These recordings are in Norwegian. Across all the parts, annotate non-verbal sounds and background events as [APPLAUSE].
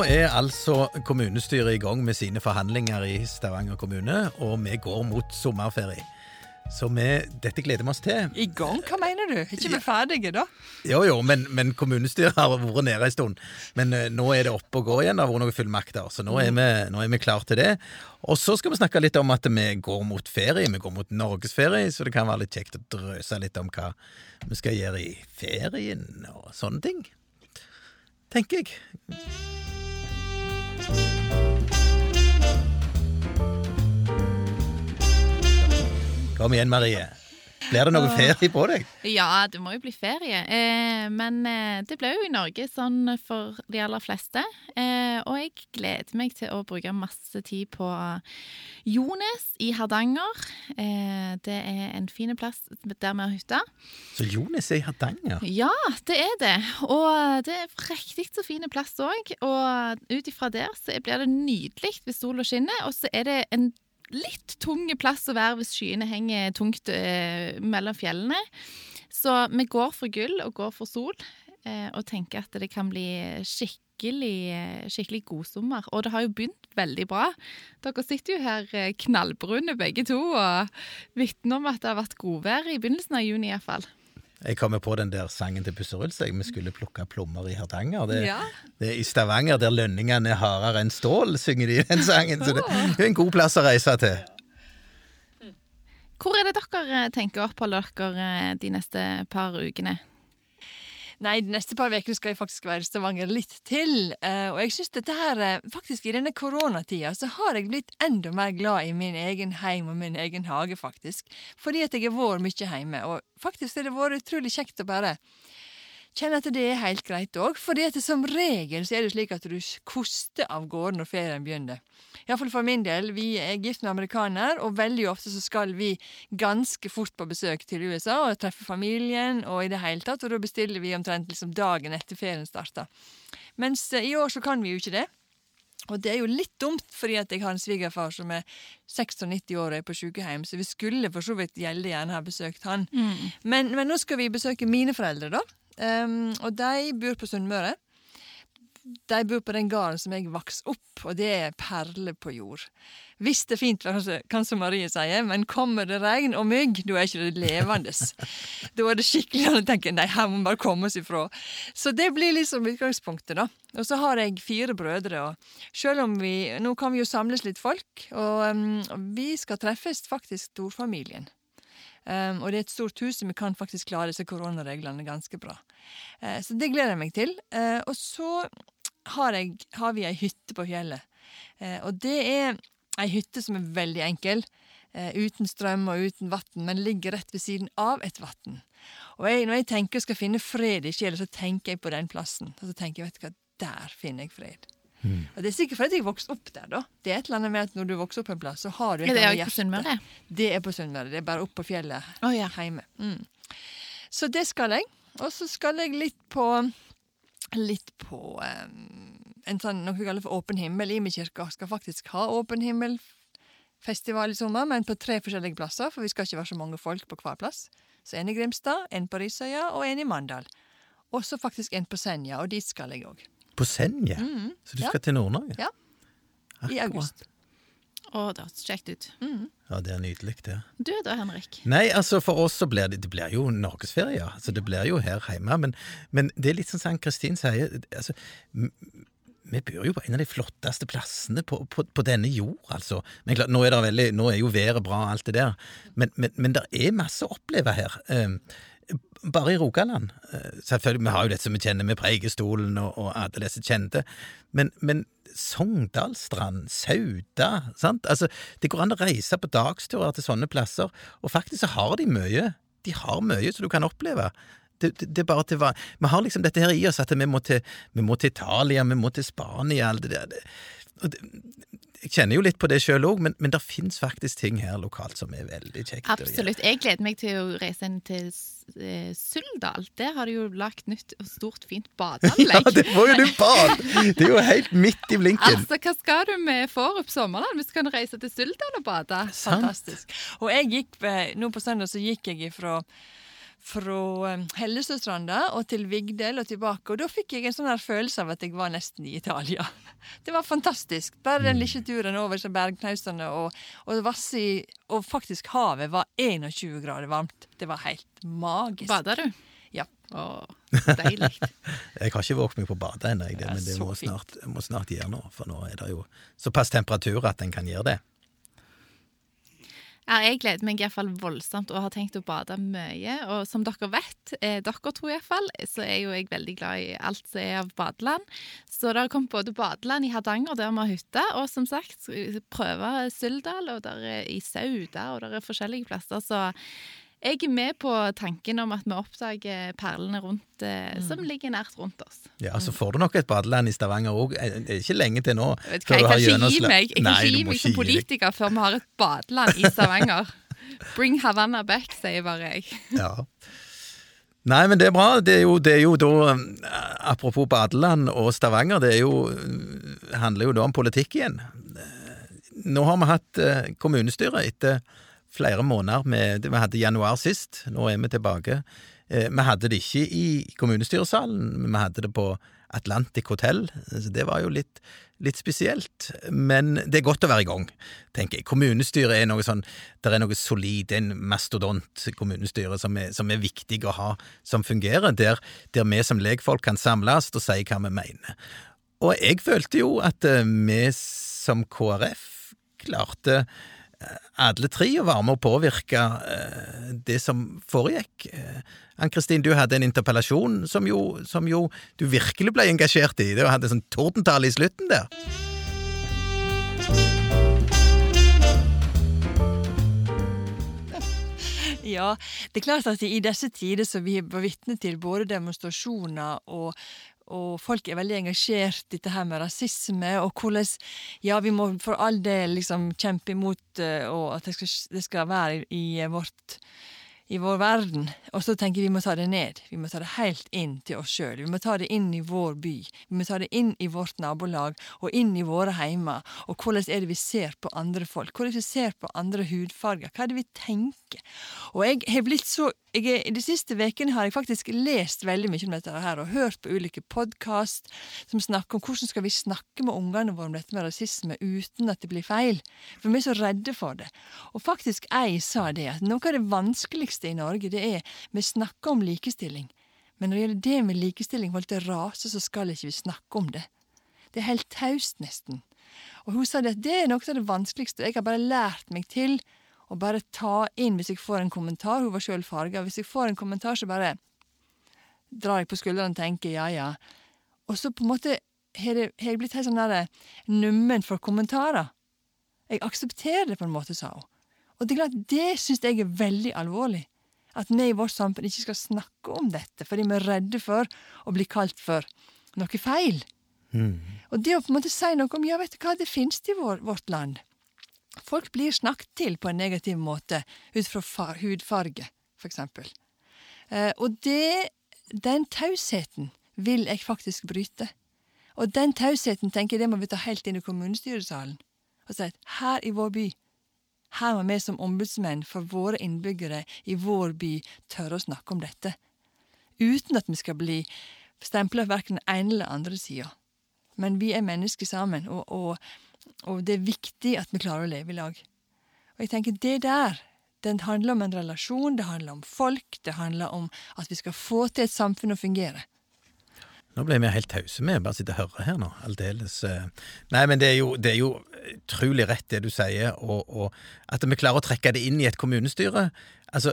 Nå er altså kommunestyret i gang med sine forhandlinger i Stavanger kommune, og vi går mot sommerferie. Så vi, dette gleder vi oss til. I gang? Hva mener du? Ikke vi ferdige, da? Jo, jo, men, men kommunestyret har vært nede en stund. Men uh, nå er det oppe og går igjen. Det har vært noen fullmakter, så nå er, vi, nå er vi klar til det. Og så skal vi snakke litt om at vi går mot ferie. Vi går mot norgesferie, så det kan være litt kjekt å drøse litt om hva vi skal gjøre i ferien og sånne ting. Tenker jeg. Kom igjen, Marie. Blir det noe ferie på deg? Ja, det må jo bli ferie. Eh, men eh, det ble jo i Norge sånn for de aller fleste. Eh, og jeg gleder meg til å bruke masse tid på Jones i Hardanger. Eh, det er en fin plass der vi har hytte. Så Jones er i Hardanger? Ja, det er det. Og det er riktig så fin plass òg. Og ut ifra der så blir det nydelig hvis sola skinner, og så er det en litt tung plass å være hvis skyene henger tungt eh, mellom fjellene. Så vi går for gull og går for sol, eh, og tenker at det kan bli skikkelig, skikkelig god sommer. Og det har jo begynt veldig bra. Dere sitter jo her eh, knallbrune begge to og vitner om at det har vært godvær i begynnelsen av juni iallfall. Jeg kommer på den der sangen til Busse Rulseg. Vi skulle plukke plommer i Hardanger. Det, Ja. det er I Stavanger, der lønningene er hardere enn stål, synger de den sangen. Så det er en god plass å reise til. Hvor er det dere eh, tenker å oppholde dere eh, de neste par ukene? Nei, de neste par ukene skal jeg faktisk være i Stavanger litt til. eh, og jeg synes dette her, eh, faktisk i denne koronatida, så har jeg blitt enda mer glad i min egen heim og min egen hage, faktisk. Fordi at jeg har vært mye hjemme. Og faktisk har det vært utrolig kjekt å bare kjenne at det er helt greit òg. For som regel så er det slik at du koster av gårde når ferien begynner. Iallfall for min del. Vi er gift med amerikaner, og veldig ofte så skal vi ganske fort på besøk til USA og treffe familien og i det hele tatt, og da bestiller vi omtrent liksom dagen etter ferien starter. Mens eh, i år så kan vi jo ikke det. Og det er jo litt dumt, fordi at jeg har en svigerfar som er 96 år og er på sykehjem, så vi skulle for så vidt gjelde gjerne ha besøkt han. Men, men nå skal vi besøke mine foreldre, da. Um, og de bor på Sunnmøre. De bor på den gården som jeg vokste opp, og det er perler på jord. Hvis det er fint, kanskje- kan som Marie sier, men kommer det regn og mygg, da er ikke det levende. [LAUGHS] da er det skikkelig å tenke nei, her må vi bare komme oss ifra. Så det blir liksom utgangspunktet, da. Og så har jeg fire brødre, og selv om vi Nå kan vi jo samles litt folk, og um, vi skal treffes faktisk storfamilien. Um, og det er et stort hus, så vi kan faktisk klare disse koronareglene ganske bra. Eh, så det gleder jeg meg til. Eh, og så har, jeg, har vi ei hytte på fjellet. Eh, og det er ei hytte som er veldig enkel. uten strøm og uten vann, men ligger rett ved siden av et vann. Og jeg, når jeg tenker jeg skal finne fred i sjela, så tenker jeg på den plassen. Og så tenker jeg, vet du hva, der finner jeg fred. Og det er sikkert fordi jeg vokste opp der, da. Det er et eller annet med at når du vokser opp en plass, så har du et Er det eller annet på Sunnmøre? det er på Sunnmøre. Det er bare opp på fjellet oh, ja. hjemme. Mm. Så det skal jeg. Og så skal jeg litt på Litt på um, en sånn, noe vi kaller for Åpen himmel. Imi kirke skal faktisk ha Åpen himmel-festival i sommer, men på tre forskjellige plasser, for vi skal ikke være så mange folk på hver plass. Så en i Grimstad, en på Risøya og en i Mandal. Og så faktisk en på Senja, og dit skal jeg òg. På Senja? Så du ja. skal til Nord-Norge? Ja. I Akkurat. august. Å, det hørtes kjekt ut. Ja, det er nydelig, det. Du da, Henrik? Nei, altså for oss så blir det, det blir jo norgesferie, ja. Altså, det blir jo her hjemme. Men, men det er litt sånn som Kristin sier, altså vi bor jo på en av de flotteste plassene på, på, på denne jord, altså. Men klart, nå er, det veldig, nå er jo været bra alt det der, men, men, men det er masse å oppleve her. Eh, bare i Rogaland. Eh, Selvfølgelig, Vi har jo dette som vi kjenner med Preikestolen og, og alle disse kjente, men, men Sogndalstrand, Sauda sant? Altså, Det går an å reise på dagsturer til sånne plasser, og faktisk så har de mye. De har mye som du kan oppleve. Det, det, det til hva Vi har liksom dette her i oss at vi må til, vi må til Italia, vi må til Spania, alt det der. Jeg kjenner jo litt på det sjøl òg, men, men det fins faktisk ting her lokalt som er veldig kjekt. Absolutt. Jeg gleder meg til å reise inn til eh, Suldal. Der har de jo lagt nytt og stort, fint [LAUGHS] Ja, det får jo du bad! Det er jo helt midt i blinken. Altså, Hva skal du med Forup sommerland hvis du kan reise til Suldal og bade? Sant. Fantastisk. Og jeg gikk, eh, nå på søndag så gikk jeg ifra fra Hellesøstranda og til Vigdel og tilbake. Og da fikk jeg en sånn her følelse av at jeg var nesten i Italia. [LAUGHS] Det var fantastisk. Bare den lille turen over bergknausene og, og Vassi Og faktisk havet var 21 grader varmt. Det var helt magisk. Bada du? Ja. Åh, deilig. [LAUGHS] Jeg har ikke våget meg på ennå, det, Det er men det må snart, må snart gjøre nå. For nå er det jo såpass temperatur at en kan gjøre det. Ja, jeg gleder meg i hvert fall voldsomt og har tenkt å bade mye. Og som dere vet, eh, dere to i hvert fall, så er jo jeg veldig glad i alt som er av badeland. Så det har kommet både badeland i Hardanger, der vi har hytte, og som sagt prøver Syldal, og der er i Sauda, og der er forskjellige plasser. Så jeg er med på tanken om at vi oppdager perlene rundt, eh, Mm. som ligger nært rundt oss. Ja, Så får du nok et badeland i Stavanger òg. Det er ikke lenge til nå. Vet hva, jeg kan ikke gi meg Nei, gi meg som politiker før vi har et badeland i Stavanger. [LAUGHS] Bring Havanna back, sier bare jeg. Ja. Nei, men det er bra. Det er jo, det er jo da eh, Apropos badeland og Stavanger, det er jo, eh, handler jo da om politikk igjen. Eh, Nå har vi hatt kommunestyret etter flere måneder med Vi hadde januar sist, nå er vi tilbake. Eh, Vi hadde det ikke i kommunestyresalen, vi hadde det på Atlantic Hotel, så det var jo litt, litt spesielt. Men det er godt å være i gang, tenker jeg. Kommunestyret er noe sånn Det er noe solid, en mastodont kommunestyre som er, som er viktig å ha, som fungerer, der, der vi som legfolk kan samles og si hva vi mener. Og jeg følte jo at eh, vi som KrF klarte alle tre å være med å påvirke eh, det som foregikk. Eh, Ann-Kristin, du hadde en interpellasjon som jo, som jo du virkelig ble engasjert i. Du hadde sånn tordentale i slutten der. [LAUGHS] Ja, det er klart at i disse tider som vi var vitne til både demonstrasjoner og og folk er veldig engasjert dette her med rasisme, og hvordan Ja, vi må for all del liksom kjempe imot eh, og at det skal, det skal være i vårt i vår verden. Og så tenker vi vi må ta det ned. Vi må ta det helt inn til oss sjøl. Vi må ta det inn i vår by. Vi må ta det inn i vårt nabolag og inn i våre heimer. Og hvordan er det vi ser på andre folk? Hvordan vi ser på andre hudfarger? Hva er det vi tenker? Og jeg har blitt så jeg de siste ukene har jeg faktisk lest veldig mye om dette her, og hørt på ulike podkast som snakker om hvordan skal vi snakke med ungene våre om dette med rasisme uten at det blir feil. For vi er så redde for det. Og faktisk ei sa det, at noe av det vanskeligste i Norge, det er vi snakker om likestilling. Men når det gjelder det med likestilling forhold til rase, så skal ikke vi snakke om det. Det er helt taust, nesten. Og hun sa det at det er noe av det vanskeligste. Jeg har bare lært meg til å bare ta inn hvis jeg får en kommentar. Hun var sjøl farga. Hvis jeg får en kommentar, så bare drar jeg på skuldrene og tenker ja, ja. Og så på en måte har jeg blitt helt sånn nummen for kommentarer. Jeg aksepterer det på en måte, sa hun. Og det er klart, det syns jeg er veldig alvorlig. At vi i vårt samfunn ikke skal snakke om dette fordi vi er redde for å bli kalt for noe feil. Og det å på en måte si noe om ja, vet du hva, det finnes det i vår, vårt land. Folk blir snakket til på en negativ måte ut fra far, hudfarge, eksempel. Eh, og det, den tausheten vil jeg faktisk bryte. Og den tausheten tenker jeg det må vi ta helt inn i kommunestyresalen. Og si at her i vår by, her må vi som ombudsmenn for våre innbyggere i vår by tørre å snakke om dette. Uten at vi skal bli stempla verken den ene eller andre sida. Men vi er mennesker sammen, og, og, og det er viktig at vi klarer å leve i lag. Og jeg tenker det der, den handler om en relasjon, det handler om folk, det handler om at vi skal få til et samfunn å fungere. Nå ble vi helt tause med, bare sitte og høre her nå, aldeles. eh. Nei, men det er jo, det er jo utrolig rett det du sier, og, og at vi klarer å trekke det inn i et kommunestyre. Altså,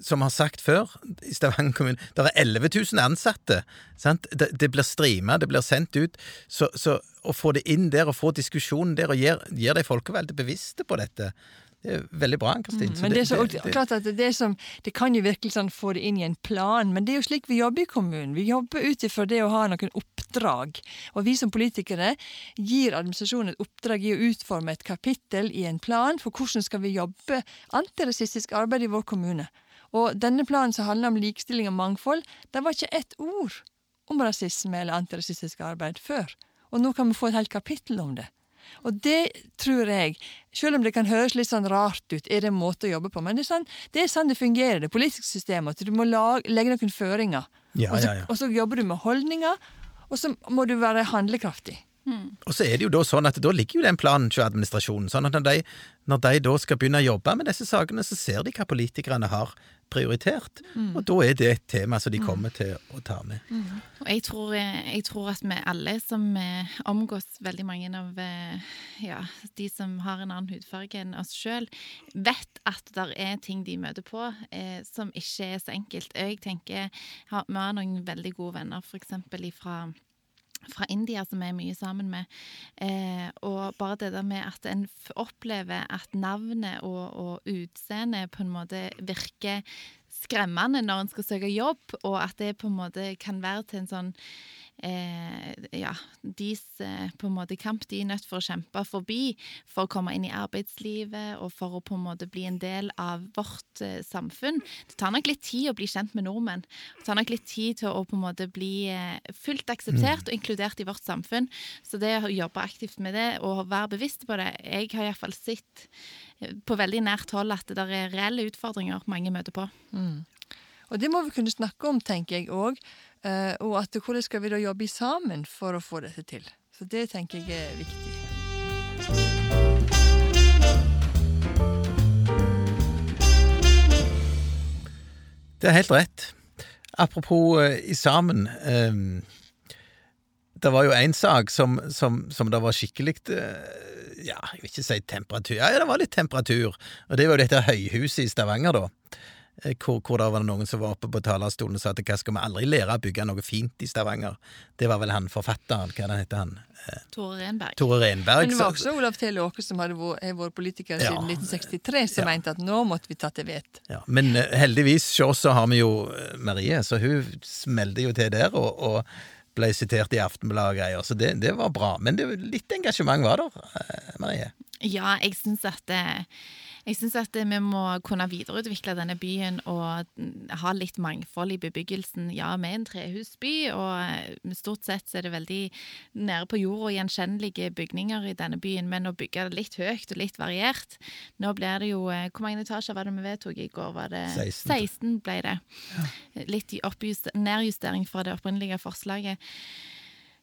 som har sagt før, i Stavanger kommune, det er 11 000 ansatte. Sant? Det, det blir streama, det blir sendt ut. Så, så å få det inn der, og få diskusjonen der, og gjør de folkevalgte bevisste på dette, det er veldig bra, Ann-Kristin. Mm, Men det, det, så, det- det- klart at det, som, det kan jo virkelig sånn få det inn i en plan, men det er jo slik vi jobber i kommunen. Vi jobber ut ifra det å ha noen oppdrag. Og vi som politikere gir administrasjonen et oppdrag i å utforme et kapittel i en plan for hvordan skal vi jobbe antirasistisk arbeid i vår kommune. Og denne planen som handler om likestilling og mangfold, det var ikke ett ord om rasisme eller antirasistisk arbeid før. Og nå kan vi få et helt kapittel om det. Og det tror jeg, selv om det kan høres litt sånn rart ut, er det en måte å jobbe på. Men det er sånn det, er sånn det fungerer, det politiske systemet. At du må lage, legge noen føringer. Ja, og, så, ja, ja. og så jobber du med holdninger, og så må du være handlekraftig. Og så er det jo da sånn at da ligger jo den planen hos administrasjonen. Sånn at når de, når de da skal begynne å jobbe med disse sakene, så ser de hva politikerne har prioritert. Og da er det et tema som de kommer til å ta med. Og jeg tror, jeg tror at vi alle som eh, omgås veldig mange av eh, ja, de som har en annen hudfarge enn oss sjøl, vet at det er ting de møter på eh, som ikke er så enkelt. Jeg tenker, Vi har noen veldig gode venner, f.eks. fra fra India, som vi er mye sammen med. Eh, og bare det der med at en opplever at navnet og, og utseendet på en måte virker skremmende når en skal søke jobb, og at det på en måte kan være til en sånn eh, ja, deres eh, på en måte kamp de er nødt for å kjempe forbi for å komme inn i arbeidslivet og for å på en måte bli en del av vårt eh, samfunn. Det tar nok litt tid å bli kjent med nordmenn. Det tar nok litt tid til å på en måte bli eh, fullt akseptert og inkludert i vårt samfunn. Så det å jobbe aktivt med det og være bevisst på det Jeg har iallfall sett eh, på veldig nært hold at det der er reelle utfordringer mange møter på. Og det må vi kunne snakke om, tenker jeg òg. Og at hvordan skal vi da jobbe sammen for å få dette til. Så det tenker jeg er viktig. Det er helt rett. Apropos eh, i sammen. Eh, det var jo én sak som, som, som det var skikkelig eh, Ja, jeg vil ikke si temperatur. Ja, det var litt temperatur. Og det var jo dette høyhuset i Stavanger, da. Eh, Hvor, hvor da var det noen som var oppe på talerstolen og sa at hva skal vi aldri lære å bygge noe fint i Stavanger? Det var vel han forfatteren, hva det heter han? Eh, Tore Renberg. Tore Renberg. Men det var også Olav T. Låke, som hadde vært, politiker Ja. siden 1963, som Ja. mente at nå måtte vi ta til vet. Ja, men eh, heldigvis så også har vi jo Marie, så hun smelte jo til der og, og ble sitert i Aftenbladet og greier, så det, det var bra. Men det, litt engasjement var der, eh, Marie. Ja, jeg syns at eh, jeg synes at eh, vi må kunne videreutvikle denne byen og mm, ha litt mangfold i bebyggelsen. Ja, vi er en trehusby, og eh, stort sett er det veldig nære på jorda gjenkjennelige bygninger i denne byen, men å bygge det litt høyt og litt variert Nå blir det jo eh, Hvor mange etasjer var det vi vedtok i går? Var det 16. 16 ble det. Litt i oppjuster- nedjustering fra det opprinnelige forslaget.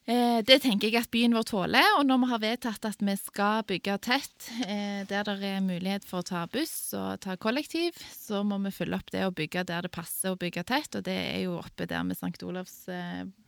Eh, Det tenker jeg at byen vår tåler, og når vi har vedtatt at vi skal bygge tett, eh, der det er mulighet for å ta buss og ta kollektiv, så må vi følge opp det og bygge der det passer å bygge tett, og det er jo oppe der med St.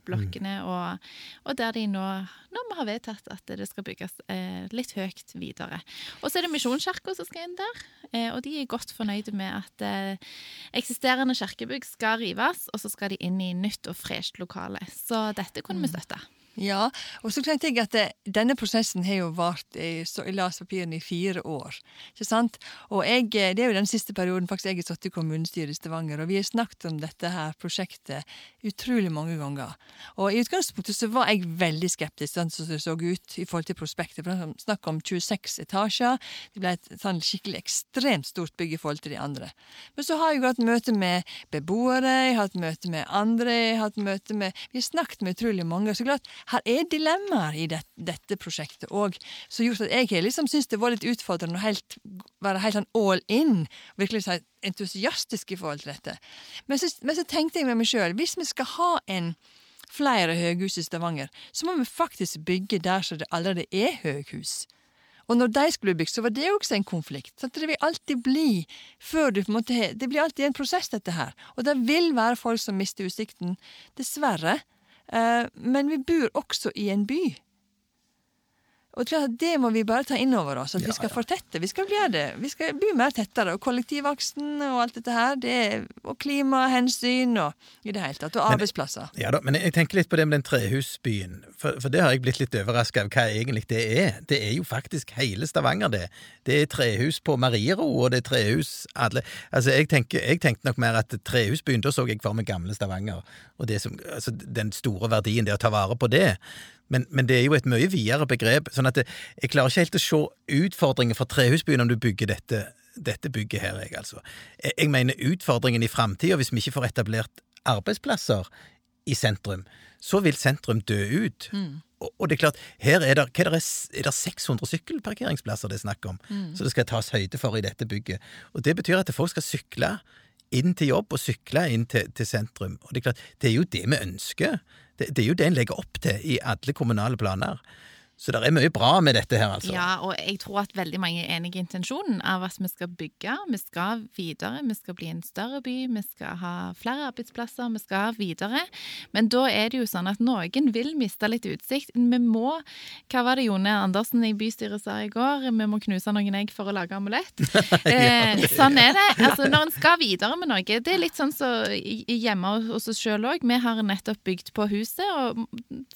Olavs-blokkene, og, og der de nå, nå har vedtatt at det skal bygges eh, litt høyt videre. Og så er det Misjonskirka som skal inn der, eh, og de er godt fornøyde med at eh, eksisterende kirkebygg skal rives, og så skal de inn i nytt og fresht lokale. Så dette kunne vi støtte. Ja, og så tenkte jeg at det, denne prosessen har jo vart i, i LAS-papirene i fire år. Ikke sant? Og jeg, eh, det er jo den siste perioden faktisk jeg har sittet i kommunestyret i Stavanger, og vi har snakket om dette her prosjektet utrolig mange ganger. Og i utgangspunktet så var jeg veldig skeptisk sånn som det så ut i forhold til prospektet. For De var snakk om 26 etasjer. Det ble et sånn skikkelig ekstremt stort bygg i forhold til de andre. Men så har jeg hatt møte med beboere, jeg har hatt møte med andre, jeg har hatt møte med Vi har snakket med utrolig mange. Så klart, her er dilemmaer i det, dette prosjektet òg, som gjort at jeg liksom syntes det var litt utfordrende å helt, være helt sånn all in. Virkelig sånn entusiastisk i forhold til dette. Men så, men så tenkte jeg med meg sjøl, hvis vi skal ha en flere høghus i Stavanger, så må vi faktisk bygge der så det allerede er høghus. Og når de skulle bygge, så var det også en konflikt. Så det vil alltid bli før du på en måte Det blir alltid en prosess, dette her. Og det vil være folk som mister utsikten. Dessverre. Eh, men vi bor også i en by. Og det må vi bare ta inn over oss, at vi skal fortette. Vi skal bli det. Vi skal bli mer tettere. Og kollektivaksen og alt dette her. Det er, og klimahensyn og i det hele tatt. Og arbeidsplasser. Ja da, men jeg tenker litt på det med den trehusbyen, for, for det har jeg blitt litt overraska av hva egentlig det er. Det er jo faktisk hele Stavanger, det. Det er trehus på Mariero, og det er trehus alle Altså, jeg, tenker, jeg tenkte nok mer at trehusbyen, da så jeg for meg gamle Stavanger, og det som, altså, den store verdien, det å ta vare på det. Men, men det er jo et mye videre begrep, sånn at det, jeg klarer ikke helt å se utfordringen for trehusbyen om du bygger dette, dette bygget her, jeg, altså. Jeg, jeg mener utfordringen i framtida, hvis vi ikke får etablert arbeidsplasser i sentrum, så vil sentrum dø ut. Og, og det er klart, her er det, er, det, er det 600 sykkelparkeringsplasser det er snakk om, så det skal tas høyde for i dette bygget. Og det betyr at folk skal sykle inn til jobb og sykle inn til, til sentrum. Og det er klart, det er jo det vi ønsker. Det, det er jo det en legger opp til i alle kommunale planer. Så det er mye bra med dette her, altså. Ja, og jeg tror at veldig mange er enig i intensjonen av at vi skal bygge. Vi skal videre, vi skal bli en større by, vi skal ha flere arbeidsplasser, vi skal videre. Men da er det jo sånn at noen vil miste litt utsikt. Vi må Hva var det Jone Andersen i bystyret sa i går? Vi må knuse noen egg for å lage amulett. ja, [LAUGHS] sånn er det. Altså, når en skal videre med noe Det er litt sånn som så hjemme hos oss sjøl òg. Vi har nettopp bygd på huset, og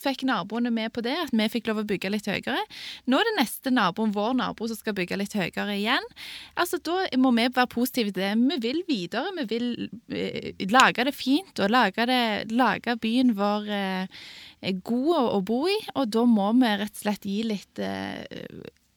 fikk naboene med på det. At vi fikk lov å bygge litt høyere. Nå er det neste naboen, vår nabo, som skal bygge litt høyere igjen. Altså, Da må vi være positive til det. Vi vil videre. Vi vil eh, lage det fint og lage, det, lage byen vår eh, god å bo i. Og da må vi rett og slett gi litt eh,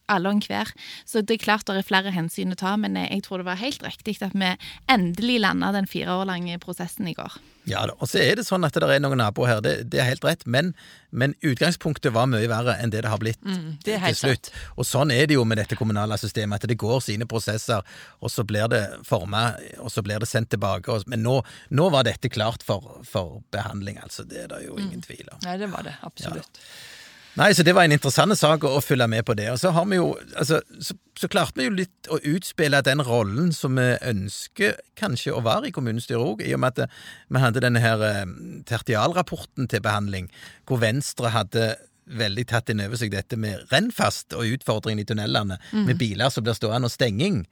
alle og enhver. Så det er klart det er flere hensyn å ta, men jeg tror det var helt riktig at vi endelig landa den fire år lange prosessen i går. Ja da, og så er det sånn at det er noen naboer her, det, det er helt rett, men, men, utgangspunktet var mye verre enn det det har blitt Mm, det til slutt. Og sånn er det jo med dette kommunale systemet, at det går sine prosesser, og så blir det forma, og så blir det sendt tilbake. Og, men nå, nå var dette klart for, for behandling, altså. Det er det jo ingen tvil om. Nei, det var det. Absolutt. Nei, så det var en interessant sak å, følge med på det. Og så har vi jo altså, så, så klarte vi jo litt å utspille den rollen som vi ønsker kanskje å være i kommunestyret òg, i og med at vi hadde denne her eh, tertialrapporten til behandling, hvor Venstre hadde veldig tatt inn over seg dette med Rennfast og utfordringen i tunnelene, med biler som blir stående og stenging.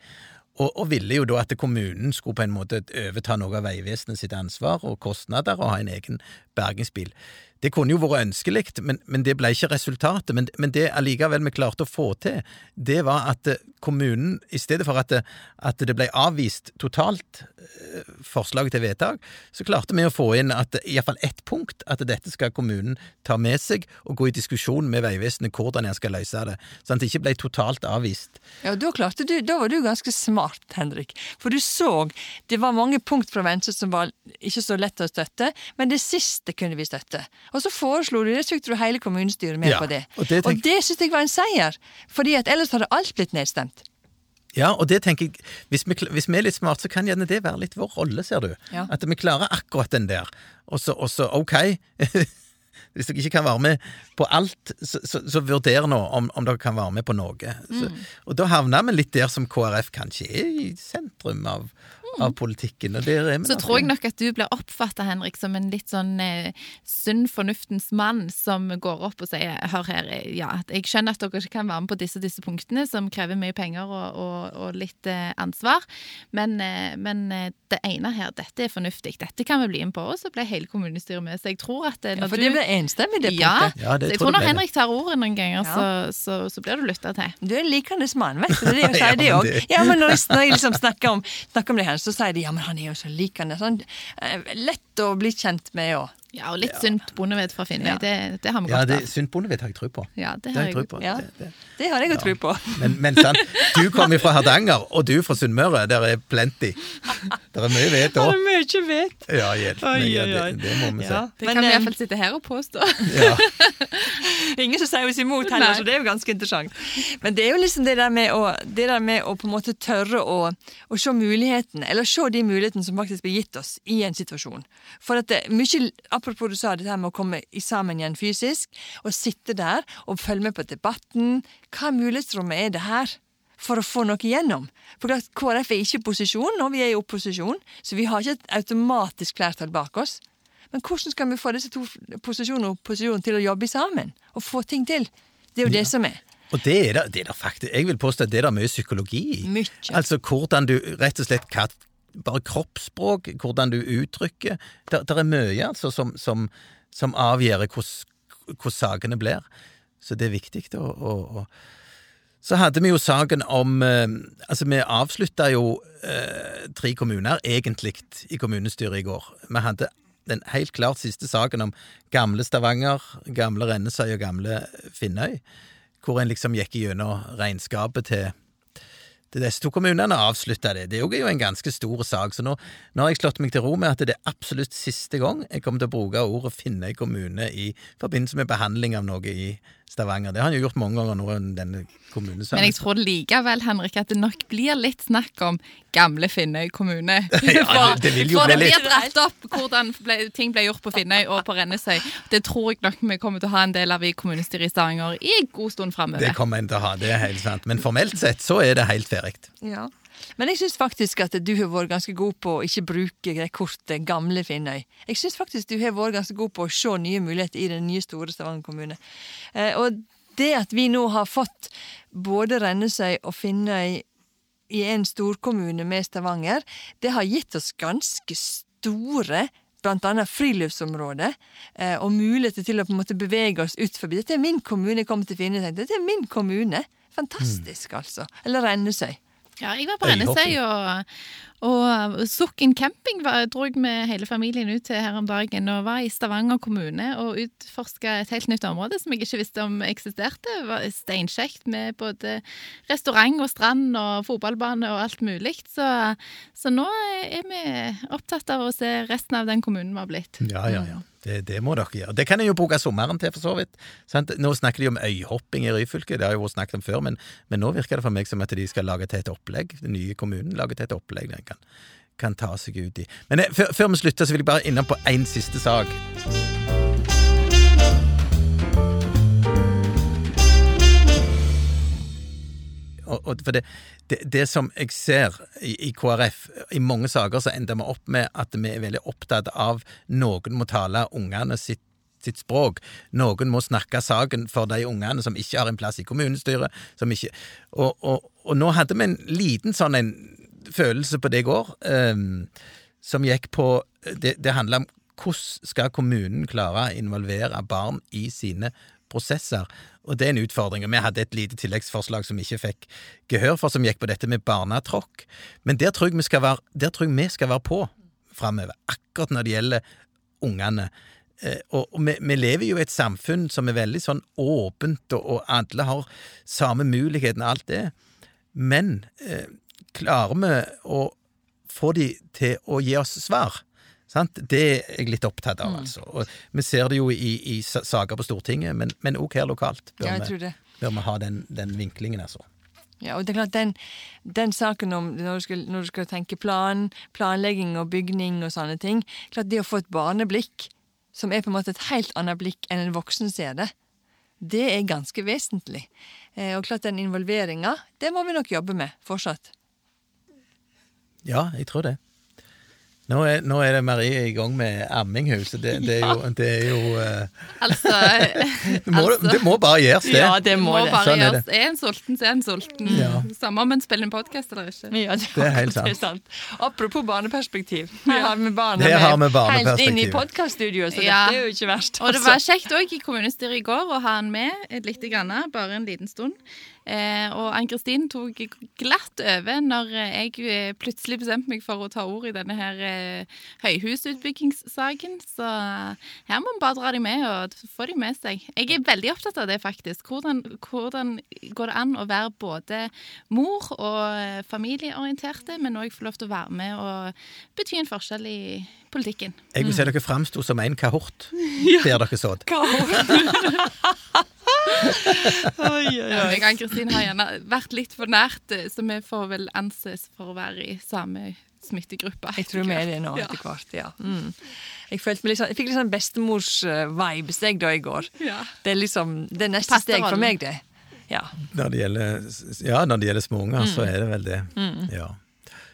Og, og ville jo da at kommunen skulle på en måte overta noe av Vegvesenet sitt ansvar og kostnader og ha en egen bergingsbil. Det kunne jo vært ønskelig, men, men det ble ikke resultatet. Men, men det allikevel vi klarte å få til, det var at eh, kommunen, i stedet for at det, at det ble avvist totalt eh, forslaget til vedtak, så klarte vi å få inn at iallfall ett punkt, at dette skal kommunen ta med seg og gå i diskusjon med Vegvesenet hvordan en skal løse det, sånn at det ikke ble totalt avvist. Ja, da, klarte du, da var du ganske smart, Henrik. For du så det var mange punkt fra Venstre som var ikke så lett å støtte, men det siste kunne vi støtte. Og så foreslo du det, så fikk du hele kommunestyret med Ja, på det. og det tenk- det syns jeg var en seier, fordi at ellers hadde alt blitt nedstemt. Ja, og det tenker jeg, hvis vi, hvis vi er litt smart, så kan gjerne det være litt vår rolle, ser du. Ja. At vi klarer akkurat den der. Og så, og så ok, [LAUGHS] hvis dere ikke kan være med på alt, så, så, så vurder nå om, om dere kan være med på noe. Så, og da havner vi litt der som KrF kanskje er i sentrum av, av politikken, og der er vi Så tror jeg nok at du blir oppfatta, Henrik, som en litt sånn eh, sunn fornuftens mann som går opp og sier hør her, eh, ja, jeg skjønner at dere ikke kan være med på disse og disse punktene som krever mye penger og, og, og litt eh, ansvar, men, eh, men eh, det ene her, dette er fornuftig, dette kan vi bli med på, og så ble hele kommunestyret med. Så jeg tror at når Ja, for du det ble enstemmig, det punktet. Ja, det så jeg tror tror når. Henrik tar ordet noen ganger, Ja. så, så, så blir du lytta til. Du er en likende mann, vet du. Det er [LAUGHS] det jeg Ja, sier, det òg. Ja, men når jeg, når jeg liksom snakker om, snakker om det her, så sier de ja, men han er jo så likende. Sånn, eh, lett å bli kjent med òg. Ja, og litt sunt bondevett fra Finnøy, Ja. det, det har vi Ja, godt det av. Sunt bondevett har jeg tro på. Ja, det Det har har jeg jeg tro på. Ja. Det, det. Det har jeg jo tro på. Men, men sant, du kommer fra Hardanger, og du fra Sunnmøre. Der er plenty. Der er mye vett Han òg. mye vet. Ja, hjelp meg. Ja, det, det må vi si. Ja. Det Men, kan vi eh, iallfall sitte her og påstå. Ja. [LAUGHS] Ingen som sier oss imot heller, Nei. så det er jo ganske interessant. Men det er jo liksom det der med å, det der med å på en måte tørre å, å se muligheten, eller se de mulighetene som faktisk blir gitt oss i en situasjon. For at det er mye, Apropos du sa det her med å komme sammen igjen fysisk, og sitte der og følge med på debatten. Hva mulighetsrommet er det her? For å få noe igjennom. For KrF er ikke i posisjon når vi er i opposisjon, så vi har ikke et automatisk flertall bak oss. Men hvordan skal vi få disse to posisjonene og posisjonen til å jobbe sammen? Og få ting til? Det er jo det som er. Og det er det, det er det faktisk Jeg vil påstå at det er det mye psykologi i. Altså hvordan du rett og slett hva- Bare kroppsspråk, hvordan du uttrykker. Det, er mye altså som, som, som avgjør hvordan sakene blir. Så det er viktig å Så hadde vi jo saken om eh, Altså, vi avslutta jo eh, tre kommuner, egentlig, i kommunestyret i går. Vi hadde den helt klart siste saken om gamle Stavanger, gamle Rennesøy og gamle Finnøy, hvor en liksom gikk gjennom regnskapet til til disse to kommunene avslutta det. Det er jo en ganske stor sak, så nå, nå har jeg slått meg til ro med at det er absolutt siste gang jeg kommer til å bruke ordet finne kommune i forbindelse med behandling av noe i Stavanger. Det har han jo gjort mange ganger nå, denne. Men jeg tror likevel, Henrik, at det nok blir litt snakk om gamle Finnøy kommune. [LAUGHS] Ja, For- det vil jo for bli det blir dratt opp hvordan ble, ting ble gjort på Finnøy og på Rennesøy. Det tror jeg nok vi kommer til å ha en del av i kommunestyret i Stavanger i en god stund Det framover. kommer en til å ha, det er helt sant. Men formelt sett så er det helt ferdig. Ja. Men jeg syns faktisk at du har vært ganske god på å ikke bruke det kortet gamle Finnøy. Jeg syns faktisk du har vært ganske god på å se nye muligheter i den nye, store Stavanger kommune. Eh, og det at vi nå har fått både Rennesøy og Finnøy i en storkommune med Stavanger, det har gitt oss ganske store Blant annet friluftsområder, eh, og muligheter til å på en måte bevege oss ut forbi. Dette er min kommune jeg kommer til Finnøy. tenkte. Dette er min kommune. Fantastisk, altså. Eller Rennesøy. Ja, jeg var på Rennesøy, og, og Sukken camping dro jeg med hele familien ut til her om dagen. Og var i Stavanger kommune og utforska et helt nytt område som jeg ikke visste om eksisterte. Det var steinkjekt med både restaurant og strand og fotballbane og alt mulig. Så, så nå er vi opptatt av å se resten av den kommunen vi har blitt. Ja, ja, ja. Det, det må dere gjøre. Det kan en jo bruke sommeren til, for så vidt. Sant? Nå snakker de om øyhopping i Ryfylke, det har jo vært snakket om før, men, men nå virker det for meg som at de skal lage til et opplegg. Den nye kommunen lager til et opplegg kan, kan ta seg ut i. Men eh, før, før vi slutter, så vil jeg bare innom på én siste sak. Og, og for det, det, det som jeg ser i, i KrF, i mange saker så ender vi opp med at vi er veldig opptatt av noen må tale ungene sitt, sitt språk. Noen må snakke saken for de ungene som ikke har en plass i kommunestyret. Ikke, og, og, og nå hadde vi en liten sånn en følelse på det i går, ehm, som gikk på Det, det handla om hvordan skal kommunen klare å involvere barn i sine prosesser. Og det er en utfordring. og Vi hadde et lite tilleggsforslag som vi ikke fikk gehør for, som gikk på dette med barnetråkk. Men der tror jeg vi skal være, jeg vi skal være på framover, akkurat når det gjelder ungene. Eh, og og vi, vi lever jo i et samfunn som er veldig sånn åpent, og, og alle har samme muligheten og alt det. Men eh, klarer vi å få de til å gi oss svar? Sant? Det er jeg litt opptatt av, altså. Og vi ser det jo i, i saker på Stortinget, men, men også her lokalt bør, Ja, vi, bør vi ha den, den vinklingen, altså. Ja, og det er klart den, den saken om når du, skal, når du skal tenke plan, planlegging og bygning og sånne ting klart Det å få et barneblikk, som er på en måte et helt annet blikk enn en voksen ser det, det er ganske vesentlig. Eh, og klart den involveringa, det må vi nok jobbe med fortsatt. Ja, jeg tror det. Nå er, nå er det Marie i gang med amming, hun, så det, det er jo, det er jo uh... Altså, [LAUGHS] det, må, det må bare gjøres, det. Ja, det må det. bare Sånn er gjøres. Er en sulten, så er en sulten. Ja. Samme om en spiller en podkast eller ikke. Ja, det, Det er helt [LAUGHS] er sant. Apropos barneperspektiv. Her har vi barna Her har vi med barneperspektiv. helt inne i podkaststudioet, så Ja. dette er jo ikke verst. Og det altså. var kjekt òg i kommunestyret i går å ha han med litt, grann, bare en liten stund. Eh, og Ann-Kristin tok glatt over når jeg eh, plutselig bestemte meg for å ta ord i denne her eh, høyhusutbyggingssaken. Så her må vi bare dra de med og få de med seg. Jeg er veldig opptatt av det, faktisk. Hvordan, hvordan går det an å være både mor og familieorienterte, men òg få lov til å være med og bety en forskjell i politikken. Jeg vil si dere framsto som en kahort [LAUGHS] der dere satt. [LAUGHS] Oi, oi, oi. Ann-Kristin har gjerne vært litt for nært, eh, så vi får vel anses for å være i samme smittegruppe. Jeg tror vi er det nå Ja. etter hvert, ja. Mm. Jeg, følte meg litt sånn, jeg fikk litt sånn bestemors-vibes jeg da i går. Ja. Det er liksom det er neste Passer steg for meg, det. Ja. Når det gjelder, ja, når det gjelder småunger, så er det vel det. Ja,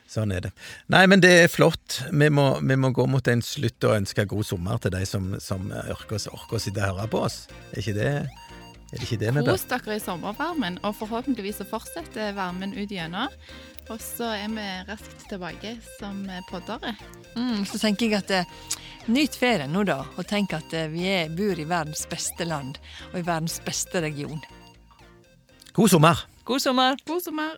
sånn er det. Nei, men det er flott. Vi må, vi må gå mot en slutt og ønske god sommer til de som, som orker, å- orker å sitte og høre på oss. Er ikke det, er det ikke det vi bør? Kos dere i sommervarmen, og forhåpentligvis så fortsetter varmen ut gjennom. Og så er vi raskt tilbake som poddere. Mm, så tenker jeg at eh, nyt ferien nå, da, og tenk at eh, vi er, bor i verdens beste land og i verdens beste region. God sommer! God sommer! God sommer!